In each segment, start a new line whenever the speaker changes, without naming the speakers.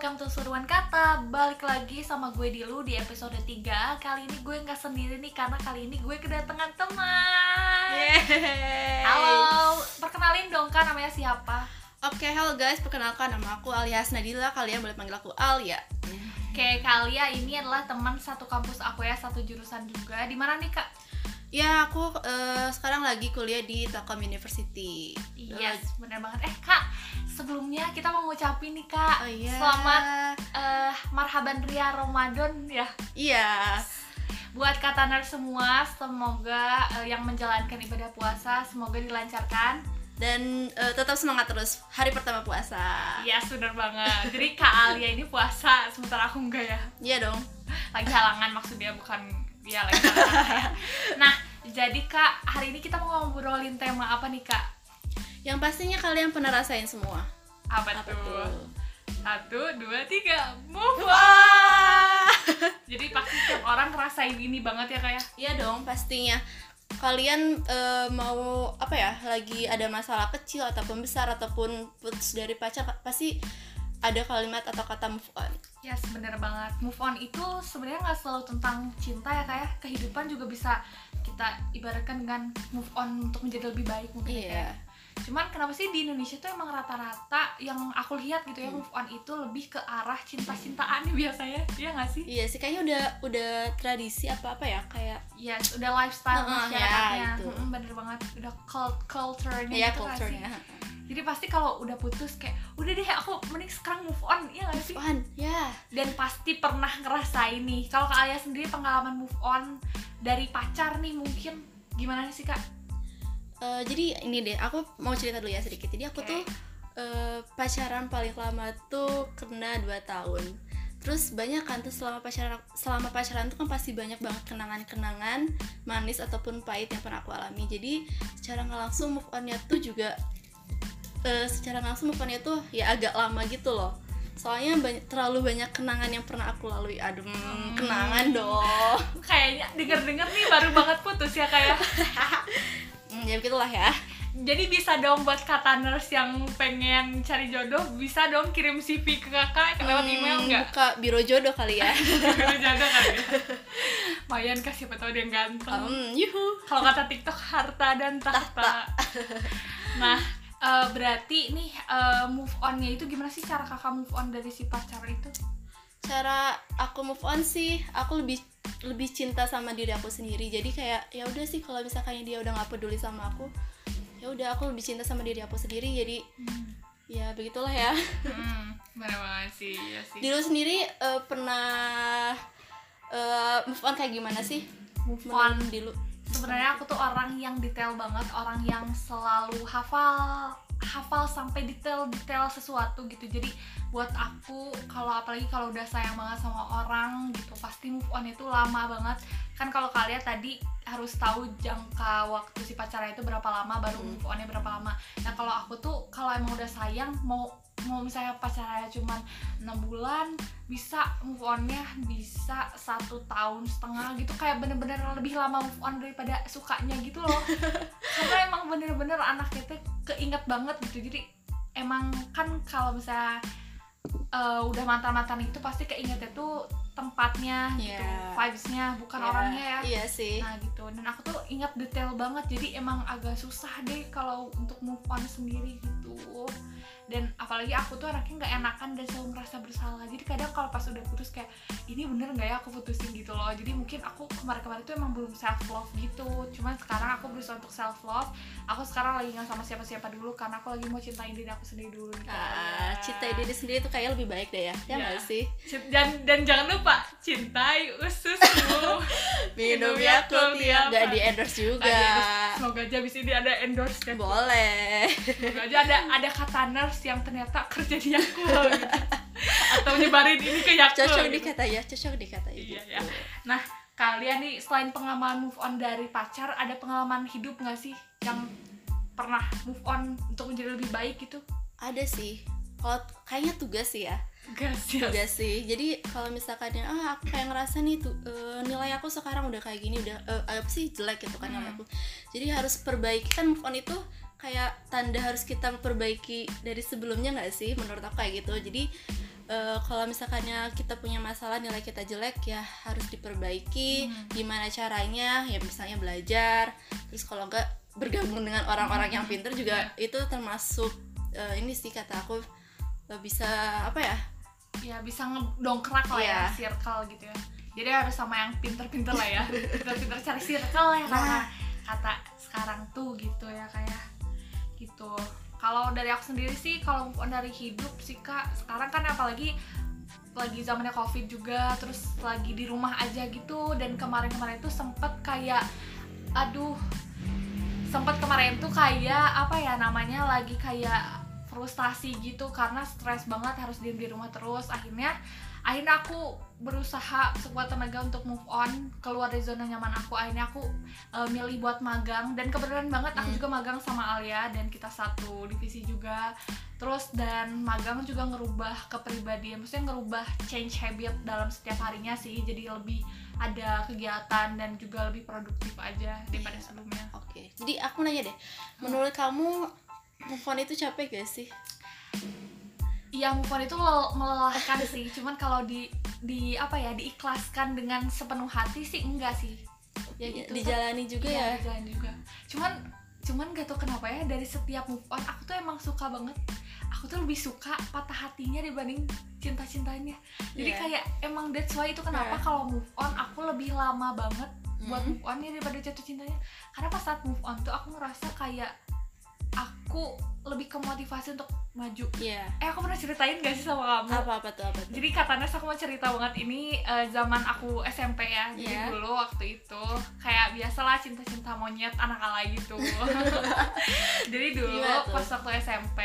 welcome to Seruan Kata Balik lagi sama gue Dilu di episode 3 Kali ini gue nggak sendiri nih karena kali ini gue kedatangan teman
Yeay.
Halo, perkenalin dong kan namanya siapa?
Oke, halo guys, perkenalkan nama aku alias Nadila. Kalian boleh panggil aku Alia.
Oke, Kalia ini adalah teman satu kampus aku ya, satu jurusan juga Di mana nih kak?
Ya, aku eh, sekarang lagi kuliah di Telkom University.
Yes, bener banget Eh kak, sebelumnya kita mau ngucapin nih kak
Oh iya.
Selamat eh marhaban ria Ramadan ya
Iya.
Buat kataner semua, semoga eh, yang menjalankan ibadah puasa semoga dilancarkan.
Dan eh, tetap semangat terus hari pertama puasa.
Iya, bener banget. Jadi Kak Alia ini puasa, sementara aku enggak ya.
Iya dong.
Lagi halangan maksudnya bukan dia lagi ya. Nah, jadi Kak, hari ini kita mau ngobrolin tema apa nih Kak?
Yang pastinya kalian pernah rasain semua.
Apa,
Apa
tuh?
tuh?
Satu, dua, tiga, move on. Jadi pasti setiap orang ngerasain ini banget ya Kak ya?
Iya dong, pastinya. Kalian eh, mau apa ya? Lagi ada masalah kecil ataupun besar ataupun putus dari pacar pasti ada kalimat atau kata move on.
Yes, bener banget. Move on itu sebenarnya nggak selalu tentang cinta ya kayak kehidupan juga bisa kita ibaratkan dengan move on untuk menjadi lebih baik mungkin ya,
Iya.
Cuman kenapa sih di Indonesia tuh emang rata-rata yang aku lihat gitu ya
Hmm.
move on itu lebih ke arah cinta-cintaan biasanya, iya nggak sih?
Iya sih kayaknya udah udah tradisi apa apa ya kayak
Yes, udah lifestyle
Heeh,
masyarakatnya,
ya, itu.
Mm-mm, bener banget. Udah cult culture-nya
ya
gitu nggak
culture-nya.
sih? Jadi pasti kalau udah putus kayak udah deh aku mending sekarang move on, iya nggak sih?
Move on, ya.
dan pasti pernah ngerasain nih kalau kak Alia sendiri pengalaman move on dari pacar nih mungkin gimana sih kak?
Eh, jadi ini deh, aku mau cerita dulu ya sedikit. Jadi aku
Oke.
tuh eh, pacaran paling lama tuh kena 2 tahun. Terus banyak kan tuh selama pacaran selama pacaran tuh kan pasti banyak banget kenangan-kenangan manis ataupun pahit yang pernah aku alami. Jadi secara nggak langsung move onnya tuh juga eh, secara langsung onnya tuh ya agak lama gitu loh. Soalnya banyak, terlalu banyak kenangan yang pernah aku lalui. Aduh,
Hmm.
kenangan dong.
Kayaknya denger-denger nih baru banget putus ya kayak.
Hmm, ya begitulah ya.
Jadi bisa dong buat kataners yang pengen cari jodoh bisa dong kirim CV ke kakak lewat
Hmm,
email nggak?
Buka biro jodoh kali ya.
Kalau jodoh kan ya. Mayan kah siapa tahu dia ganteng.
Yuhu.
Kalau kata TikTok harta dan tahta. nah, eh, berarti nih eh, move onnya itu gimana sih cara kakak move on dari si pacar itu?
Cara aku move on sih, aku lebih lebih cinta sama diri aku sendiri. Jadi kayak ya udah sih kalau misalkan dia udah nggak peduli sama aku, ya udah aku lebih cinta sama diri aku sendiri. Jadi ya begitulah ya.
Hmm, bener banget sih, ya sih.
Diri sendiri eh, pernah eh, move on kayak gimana sih?
Move on.
Dilu.
Sebenarnya aku tuh orang yang detail banget, orang yang selalu hafal hafal sampai detail-detail sesuatu gitu. Jadi buat aku kalau apalagi kalau udah sayang banget sama orang gitu, pasti move on itu lama banget. Kan kalau kalian tadi harus tahu jangka waktu si pacarnya itu berapa lama baru
Hmm.
move onnya berapa lama. Nah, kalau aku tuh kalau emang udah sayang mau mau misalnya pacarnya cuman enam bulan bisa move onnya bisa satu tahun setengah gitu kayak bener-bener lebih lama move on daripada sukanya gitu loh karena emang bener-bener anaknya tuh keinget banget gitu. Jadi emang kan kalau misalnya eh, udah mantan-mantan itu pasti keingetnya tuh tempatnya gitu
Iya.
vibesnya bukan
Ya,
orangnya ya.
Iya sih.
Nah gitu, dan aku tuh ingat detail banget. Jadi emang agak susah deh kalau untuk move on sendiri gitu dan apalagi aku tuh anaknya nggak enakan dan selalu merasa bersalah jadi kadang kalau pas udah putus kayak ini bener nggak ya aku putusin gitu loh jadi mungkin aku kemarin-kemarin tuh emang belum self love gitu cuman sekarang aku berusaha untuk self love aku sekarang lagi nggak sama siapa-siapa dulu karena aku lagi mau cintain diri aku sendiri dulu nih,
Ah,
Kak.
cinta diri sendiri tuh kayak lebih baik deh ya. Ya
Iya.
nggak sih?
Cint- dan dan jangan lupa cintai ususmu
Minum
ya,
ya. Nggak
hari.
di endorse juga.
Endorse. semoga aja abis ini ada endorse kan
Boleh.
Semoga aja ada ada kata nurse yang ternyata kerja di Yakult gitu. atau nyebarin ini ke Yakult
Cocok
gitu.
dikata ya, cocok dikata
Iya,
gitu.
ya. Nah, kalian nih selain pengalaman move on dari pacar, ada pengalaman hidup nggak sih yang pernah move on untuk menjadi lebih baik gitu?
Ada sih. Kalau kayaknya tugas sih ya.
Gas ya.
Tugas sih. Jadi kalau misalkan ya, ah aku kayak ngerasa nih tuh eh, nilai aku sekarang udah kayak gini, udah eh, apa sih jelek gitu kan nilai
Hmm.
aku. Jadi harus perbaiki kan move on itu kayak tanda harus kita perbaiki dari sebelumnya nggak sih menurut aku kayak gitu. Jadi eh, kalau misalkannya kita punya masalah nilai kita jelek ya harus diperbaiki
Hmm.
gimana caranya ya misalnya belajar terus kalau enggak bergabung dengan orang-orang yang pinter juga itu termasuk eh, ini sih kata aku eh, bisa apa ya
ya bisa ngedongkrak lah ya
Iya.
circle gitu ya jadi harus sama yang pinter-pinter lah ya pinter-pinter cari circle ya
Nah.
kata sekarang tuh gitu ya kayak gitu. Kalau dari aku sendiri sih kalau move on dari hidup sih kak sekarang kan apalagi lagi zamannya covid juga terus lagi di rumah aja gitu dan kemarin-kemarin tuh sempet kayak aduh sempet kemarin tuh kayak apa ya namanya lagi kayak frustasi gitu karena stres banget harus diem di rumah terus. Akhirnya akhirnya aku berusaha sekuat tenaga untuk move on keluar dari zona nyaman aku. Akhirnya aku eh, milih buat magang. Dan kebetulan banget aku
Hmm.
juga magang sama Alia dan kita satu divisi juga. Terus dan magang juga ngerubah kepribadian maksudnya ngerubah change habit dalam setiap harinya sih. Jadi lebih ada kegiatan dan juga lebih produktif aja daripada
Iya.
sebelumnya.
Oke jadi aku nanya deh menurut kamu move on itu capek gak sih
Iya move on itu lel- melelahkan sih. Cuman kalau di di apa ya diikhlaskan dengan sepenuh hati sih enggak sih. Ya gitu.
dijalani juga
Iya,
ya.
dijalani juga. Cuman cuman gak tau kenapa ya dari setiap move on aku tuh emang suka banget. Aku tuh lebih suka patah hatinya dibanding cinta cintanya jadi
Iya.
kayak emang that's why itu kenapa
Iya.
kalau move on aku lebih lama banget buat
Mhm.
move on ya daripada jatuh cintanya. Karena pas saat move on tuh aku ngerasa kayak aku lebih ke motivasi untuk maju
Iya.
eh aku pernah ceritain gak sih sama kamu
apa apa tuh apa tuh
jadi katanya aku mau cerita banget ini eh, zaman aku SMP ya. Jadi
Iya.
dulu waktu itu kayak biasalah cinta-cinta monyet anak alay gitu. jadi dulu pas waktu SMP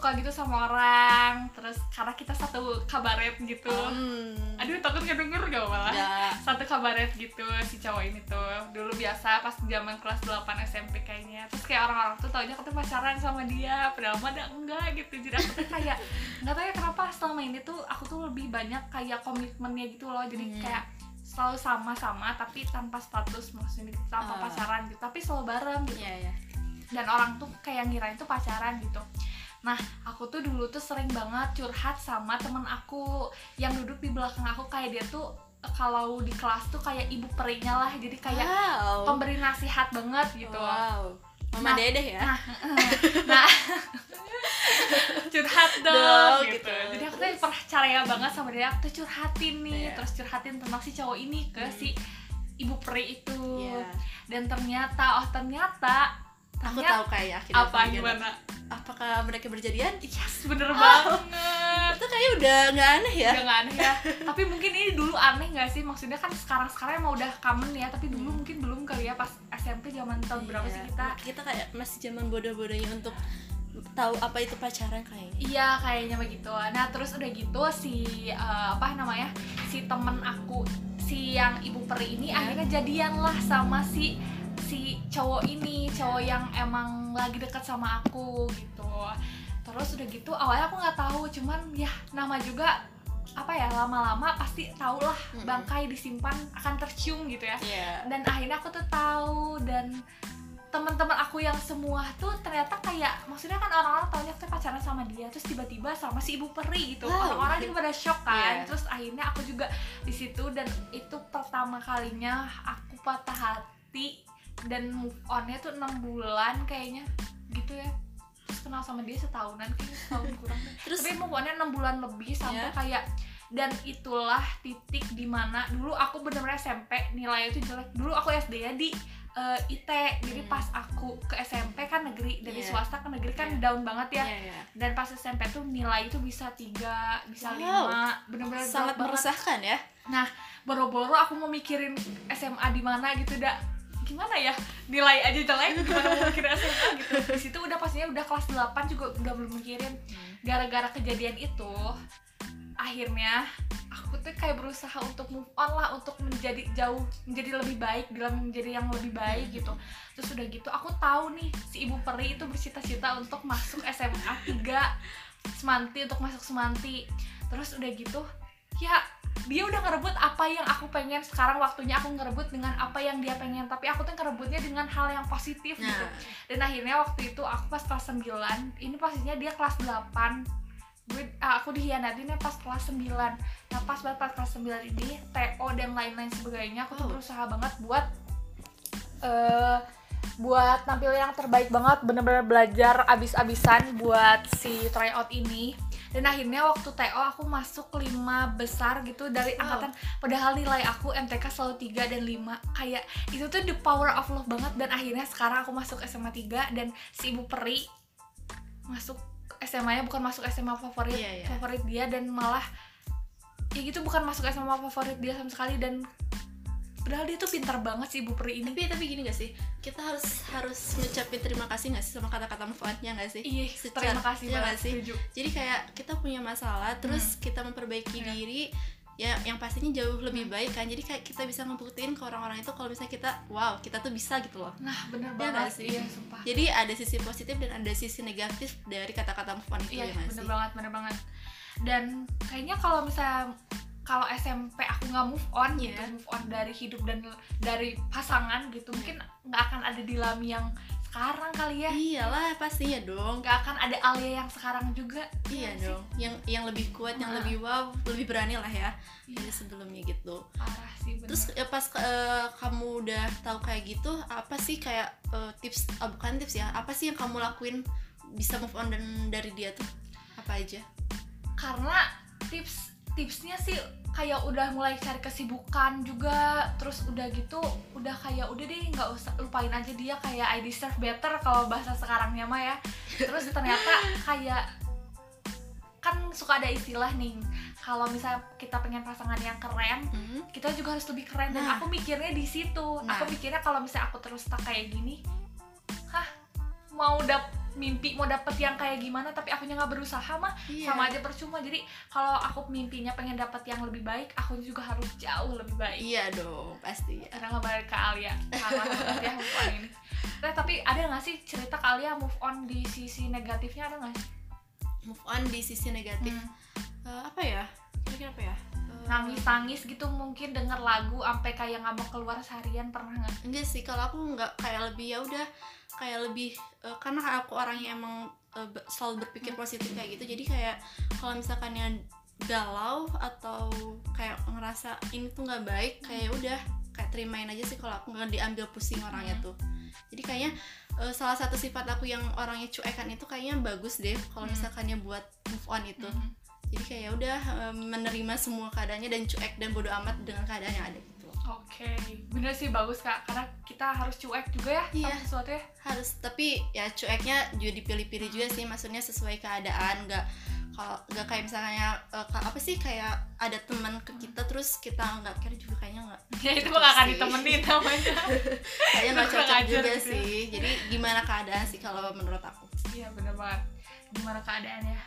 suka gitu sama orang. Terus karena kita satu kabaret gitu.
Hmm.
Aduh takut ngedenger gak malah
Nggak.
satu kabaret gitu si cowok ini tuh dulu biasa pas zaman kelas 8 SMP kayaknya terus kayak orang-orang tuh taunya aku tuh pacaran sama dia padahal mah ada enggak gitu jadi aku tuh kayak nggak tahu ya kenapa selama ini tuh aku tuh lebih banyak kayak komitmennya gitu loh jadi
Hmm.
kayak selalu sama-sama tapi tanpa status maksudnya gitu, tanpa
Ah.
pacaran gitu tapi selalu bareng gitu
Iya ya.
dan orang tuh kayak ngirain tuh pacaran gitu nah aku tuh dulu tuh sering banget curhat sama temen aku yang duduk di belakang aku kayak dia tuh kalau di kelas tuh kayak ibu perinya lah jadi kayak
wow.
pemberi nasihat banget gitu
Wow.
Nah,
Mama Dedeh ya.
nah curhat dong,
Dong,
gitu.
gitu.
jadi aku tuh percaya banget sama dia aku tuh curhatin nih
Iya.
terus curhatin tentang si cowok ini ke
Hmm.
si ibu peri itu
Iya.
dan ternyata oh ternyata
Aku tahu kayak akhirnya
apa gimana
Apakah mereka berjadian?
yes bener
Oh.
banget
Itu kayaknya udah nggak aneh ya.
udah nggak aneh ya tapi mungkin ini dulu aneh nggak sih maksudnya kan sekarang sekarang emang udah common ya tapi dulu
Hmm.
mungkin belum kali ya pas SMP zaman tahun berapa
Iya.
sih kita
Kita kayak masih zaman bodoh-bodohnya untuk tahu apa itu pacaran kayaknya.
Iya kayaknya begitu. Nah terus udah gitu si eh, apa namanya si temen aku si yang ibu peri ini
Iya.
akhirnya jadian lah sama si si cowok ini cowok yang emang lagi dekat sama aku gitu. Terus udah gitu awalnya aku nggak tahu cuman ya nama juga apa ya lama-lama pasti tau lah bangkai disimpan akan tercium gitu ya
Iya.
dan akhirnya aku tuh tahu dan teman-teman aku yang semua tuh ternyata kayak maksudnya kan orang-orang taunya aku pacaran sama dia terus tiba-tiba sama si ibu peri gitu
Wow.
orang-orang juga pada shock kan
Iya.
terus akhirnya aku juga di situ dan itu pertama kalinya aku patah hati dan move onnya tuh enam bulan kayaknya gitu ya terus kenal sama dia setahunan kayaknya setahun kurang.
Terus
tapi move onnya enam bulan lebih sampai
Iya.
kayak dan itulah titik di mana dulu aku bener-bener SMP nilai itu jelek dulu aku SD ya di eh, IT jadi
Hmm.
pas aku ke SMP kan negeri dari
Iya.
swasta ke negeri kan
Iya.
down banget ya
Iya, iya.
dan pas SMP tuh nilai itu bisa tiga bisa
Wow.
lima bener-bener
sangat
banget
meresahkan ya.
boro-boro aku mau mikirin SMA di mana gitu dah gimana ya nilai aja jelek gimana mau mikirin SMA gitu. Di situ udah pastinya udah kelas 8 juga udah belum mikirin. Gara-gara kejadian itu akhirnya aku tuh kayak berusaha untuk move on lah untuk menjadi jauh menjadi lebih baik dalam menjadi yang lebih baik gitu. Terus udah gitu aku tahu nih si ibu peri itu bercita-cita untuk masuk SMA 3 semanti untuk masuk semanti. Terus udah gitu ya dia udah ngerebut apa yang aku pengen sekarang waktunya aku ngerebut dengan apa yang dia pengen. Tapi aku tuh ngerebutnya dengan hal yang positif gitu.
Nah,
dan akhirnya waktu itu aku pas kelas 9 ini pastinya dia kelas 8 gue ah, aku dihianatin ya pas kelas 9 nah pas banget pas kelas 9 ini TO dan lain-lain sebagainya aku tuh
Oh.
berusaha banget buat eh buat tampil yang terbaik banget bener-bener belajar abis-abisan buat si tryout ini dan akhirnya waktu TO aku masuk lima besar gitu dari
Wow.
angkatan padahal nilai aku MTK selalu 3 dan 5 kayak itu tuh the power of love banget dan akhirnya sekarang aku masuk SMA 3 dan si Ibu Peri masuk SMA nya bukan masuk SMA favorit
Iya, iya.
favorit dia dan malah ya gitu bukan masuk SMA favorit dia sama sekali dan padahal dia tuh pintar banget si Ibu Peri ini.
Tapi tapi gini gak sih? Kita harus harus ngucapin terima kasih gak sih sama kata-kata move on ya gak sih?
Iya
Secara-
terima kasih
iya
banget
nggak sih?
setuju.
jadi kayak kita punya masalah terus kita memperbaiki
Iya.
diri ya yang pastinya jauh lebih baik kan? Jadi kayak kita bisa ngebuktiin ke orang-orang itu kalau misalnya kita wow kita tuh bisa gitu loh.
Nah bener
Iya nggak
banget
sih?
iya sumpah.
Jadi ada sisi positif dan ada sisi negatif dari kata-kata move on itu
iya
ya
bener
sih?
banget bener banget. Dan kayaknya kalau misalnya kalau SMP aku nggak move on
Iya.
gitu move on dari hidup dan dari pasangan gitu mungkin nggak akan ada di Lami yang sekarang kali ya.
Iyalah pastinya dong.
Nggak akan ada Alia yang sekarang juga.
Iya
sih?
dong. yang yang lebih kuat yang
Nah.
lebih wow lebih berani lah ya.
Iya.
dari sebelumnya gitu.
Parah sih bener.
Terus ya pas eh, kamu udah tahu kayak gitu apa sih kayak eh, tips ah, bukan tips ya apa sih yang kamu lakuin bisa move on dan dari dia tuh? Apa aja?
Karena tips tipsnya sih kayak udah mulai cari kesibukan juga terus udah gitu udah kayak udah deh nggak usah lupain aja dia kayak I deserve better kalau bahasa sekarangnya mah ya terus ternyata kayak kan suka ada istilah nih kalau misalnya kita pengen pasangan yang keren
Hmm?
kita juga harus lebih keren dan
Nah.
aku mikirnya di situ
Nah.
aku mikirnya kalau misalnya aku terus tak kayak gini hah mau dap mimpi mau dapet yang kayak gimana tapi akunya nggak berusaha mah
Iya.
sama aja percuma. Jadi kalau aku mimpinya pengen dapet yang lebih baik aku juga harus jauh lebih baik.
Iya dong pasti ya.
Karena nggak balik ke Alia karena ya move on ini. Nah, tapi ada nggak sih cerita ke Alia move on di sisi negatifnya ada nggak sih?
Move on di sisi negatif.
Hmm.
Eh, apa ya? Kira-kira apa ya Eh,
nangis nangis gitu mungkin denger lagu sampai kayak nggak mau keluar seharian pernah nggak
enggak sih kalau aku nggak kayak lebih ya udah kayak lebih eh, karena aku orangnya emang be- selalu berpikir positif kayak gitu jadi kayak kalau misalkan yang galau atau kayak ngerasa ini tuh nggak baik kayak ya udah kayak terimain aja sih kalau aku nggak diambil pusing orangnya
Hmm.
tuh jadi kayaknya eh, salah satu sifat aku yang orangnya cuekan itu kayaknya bagus deh kalau
Hmm.
misalkannya buat move on itu
Mhm.
Jadi kayak ya udah menerima semua keadaannya dan cuek dan bodo amat dengan keadaan yang ada gitu.
Oke, bener sih bagus kak, karena kita harus cuek juga ya
Iya.
sama sesuatu ya.
harus tapi ya cueknya juga dipilih-pilih juga sih maksudnya sesuai keadaan nggak kalau nggak kayak misalnya ka- apa sih kayak ada teman ke kita terus kita nggak care juga kayaknya nggak
Ya itu
Cocok
mah gak akan ditemenin namanya.
kayaknya nggak cocok juga
gitu.
sih jadi gimana keadaan sih kalau menurut aku
Iya bener banget. Gimana keadaannya?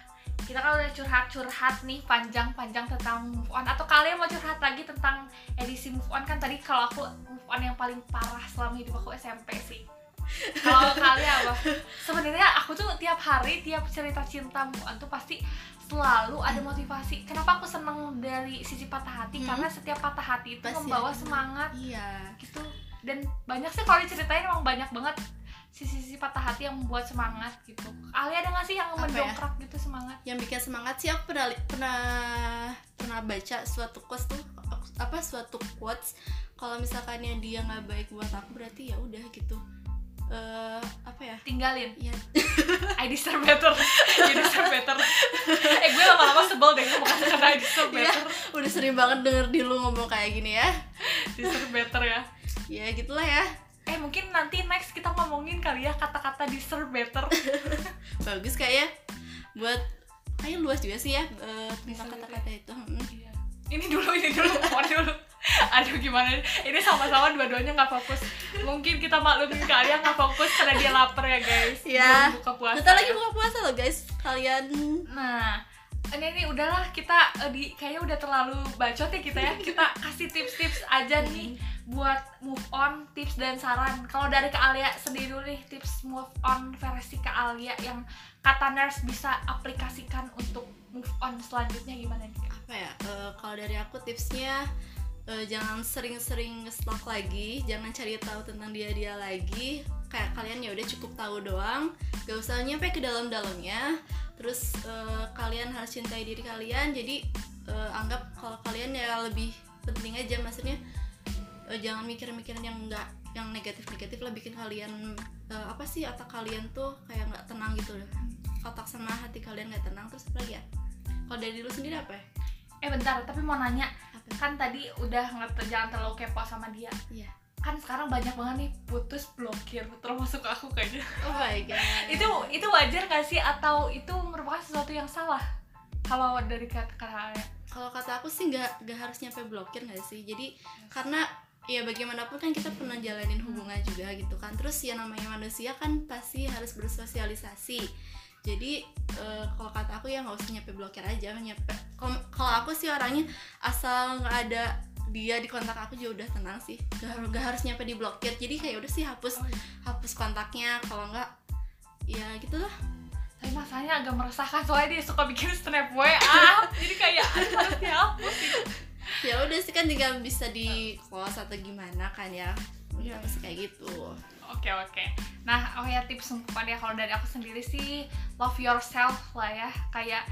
Kita kan udah curhat-curhat nih panjang-panjang tentang move on. Atau kalian mau curhat lagi tentang edisi move on? Kan tadi kalau aku move on yang paling parah selama hidup aku SMP sih. Kalau kalian apa? Sebenarnya aku tuh tiap hari, tiap cerita cinta move on tuh pasti selalu ada motivasi. Kenapa aku seneng dari sisi patah hati?
Hmm.
Karena setiap patah hati itu
Pasti
membawa semangat.
Iya.
Gitu. Dan banyak sih kalau diceritain emang banyak banget sisi-sisi patah hati yang membuat semangat gitu. Ali ada nggak sih yang
Apa ya?
mendongkrak gitu semangat?
yang bikin semangat sih aku pernah pernah pernah baca suatu quotes tuh apa suatu quotes kalau misalkan yang dia nggak baik buat aku berarti ya udah gitu eh apa ya
Tinggalin.
ya
I deserve better. You deserve better. eh gue lama-lama sebel deh bukan karena I deserve
Iya.
better.
udah sering banget denger di lu ngomong kayak gini ya
deserve better ya.
ya gitulah ya
mungkin nanti next kita ngomongin kali ya kata-kata deserve better.
bagus kayaknya buat kayaknya luas juga sih ya
Bisa
tentang kata-kata itu Mm.
Iya. Ini dulu, ini dulu, mohon dulu. Aduh gimana? Ini sama-sama dua-duanya nggak fokus. Mungkin kita maklumin kalian nggak fokus karena dia lapar ya guys. Belum buka puasa.
Bentar lagi
ya.
buka puasa loh guys kalian
Nah, ini nih udahlah kita eh, di kayaknya udah terlalu bacot ya kita ya. Kita kasih tips-tips aja nih buat move on, tips dan saran. Kalau dari Kak Alia sendiri dulu nih tips move on versi Kak Alia yang kata nurse bisa aplikasikan untuk move on selanjutnya gimana nih? Kak?
apa ya eh, kalau dari aku tipsnya eh, jangan sering-sering nge-stalk lagi jangan cari tahu tentang dia dia lagi kayak kalian ya udah cukup tahu doang gak usah nyampe ke dalam-dalamnya. Terus eh, kalian harus cintai diri kalian jadi eh, anggap kalau kalian ya lebih penting aja. Maksudnya eh, jangan mikir-mikirin yang enggak yang negatif-negatif lah bikin kalian eh, apa sih otak kalian tuh kayak nggak tenang gitu loh. Otak sama hati kalian nggak tenang. Terus apa lagi ya? Kalau dari lu sendiri apa ya?
eh bentar tapi mau nanya.
Apa?
kan tadi udah nggak jangan terlalu kepo sama dia.
Iya.
Kan sekarang banyak banget nih putus blokir termasuk aku kayaknya.
Oh my god.
itu itu wajar gak sih? Atau itu merupakan sesuatu yang salah? Kalau dari kata-kata
kalau kata aku sih nggak nggak harus nyampe blokir nggak sih? Jadi karena ya bagaimanapun kan kita pernah jalanin hubungan juga gitu kan. Terus ya namanya manusia kan pasti harus bersosialisasi. Jadi eh, kalau kata aku ya nggak usah nyampe blokir aja nyampe kalau aku sih orangnya asal nggak ada dia di kontak aku juga udah tenang sih. Gak, nggak harus nyampe di blokir. Jadi kayak udah sih hapus
Oh, iya.
hapus kontaknya. Kalau nggak ya gitu lah
tapi masalahnya agak meresahkan soalnya dia suka bikin snap WA jadi kayak harus dihapus gitu.
Ya udah sih kan tinggal bisa di close atau gimana kan ya.
Iya.
Menurut aku sih kayak gitu.
Oke oke. Nah, oh ya tips untuk ya kalau dari aku sendiri sih love yourself lah ya. Kayak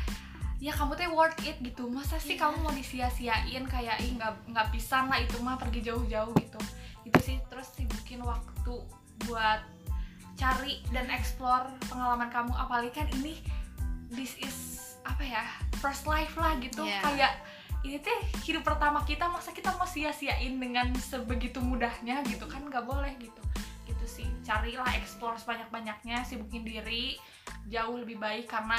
ya kamu tuh worth it gitu. Masa sih
Iya.
kamu mau disia-siain kayak ih nggak nggak bisa lah itu mah pergi jauh-jauh gitu. Itu sih terus sibukin waktu buat cari dan explore pengalaman kamu apalagi kan ini this is apa ya first life lah gitu
Iya.
kayak ini teh hidup pertama kita masa kita mau sia-siain dengan sebegitu mudahnya gitu kan nggak boleh gitu gitu sih carilah explore sebanyak-banyaknya sibukin diri jauh lebih baik karena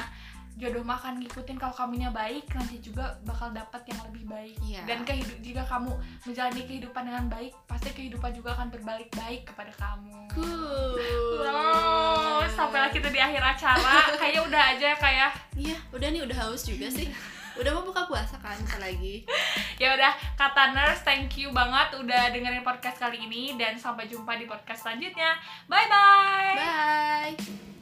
jodoh mah akan ngikutin kalau kamunya baik nanti juga bakal dapat yang lebih baik.
Iya.
dan kehidup jika kamu menjalani kehidupan dengan baik pasti kehidupan juga akan berbalik baik kepada kamu.
Cool.
Wow, sampailah kita di akhir acara. Kayaknya udah aja kayak
iya udah nih udah haus juga sih. Udah mau buka puasa kan lagi.
Ya udah kata nurse thank you banget udah dengerin podcast kali ini. Dan sampai jumpa di podcast selanjutnya. Bye bye
bye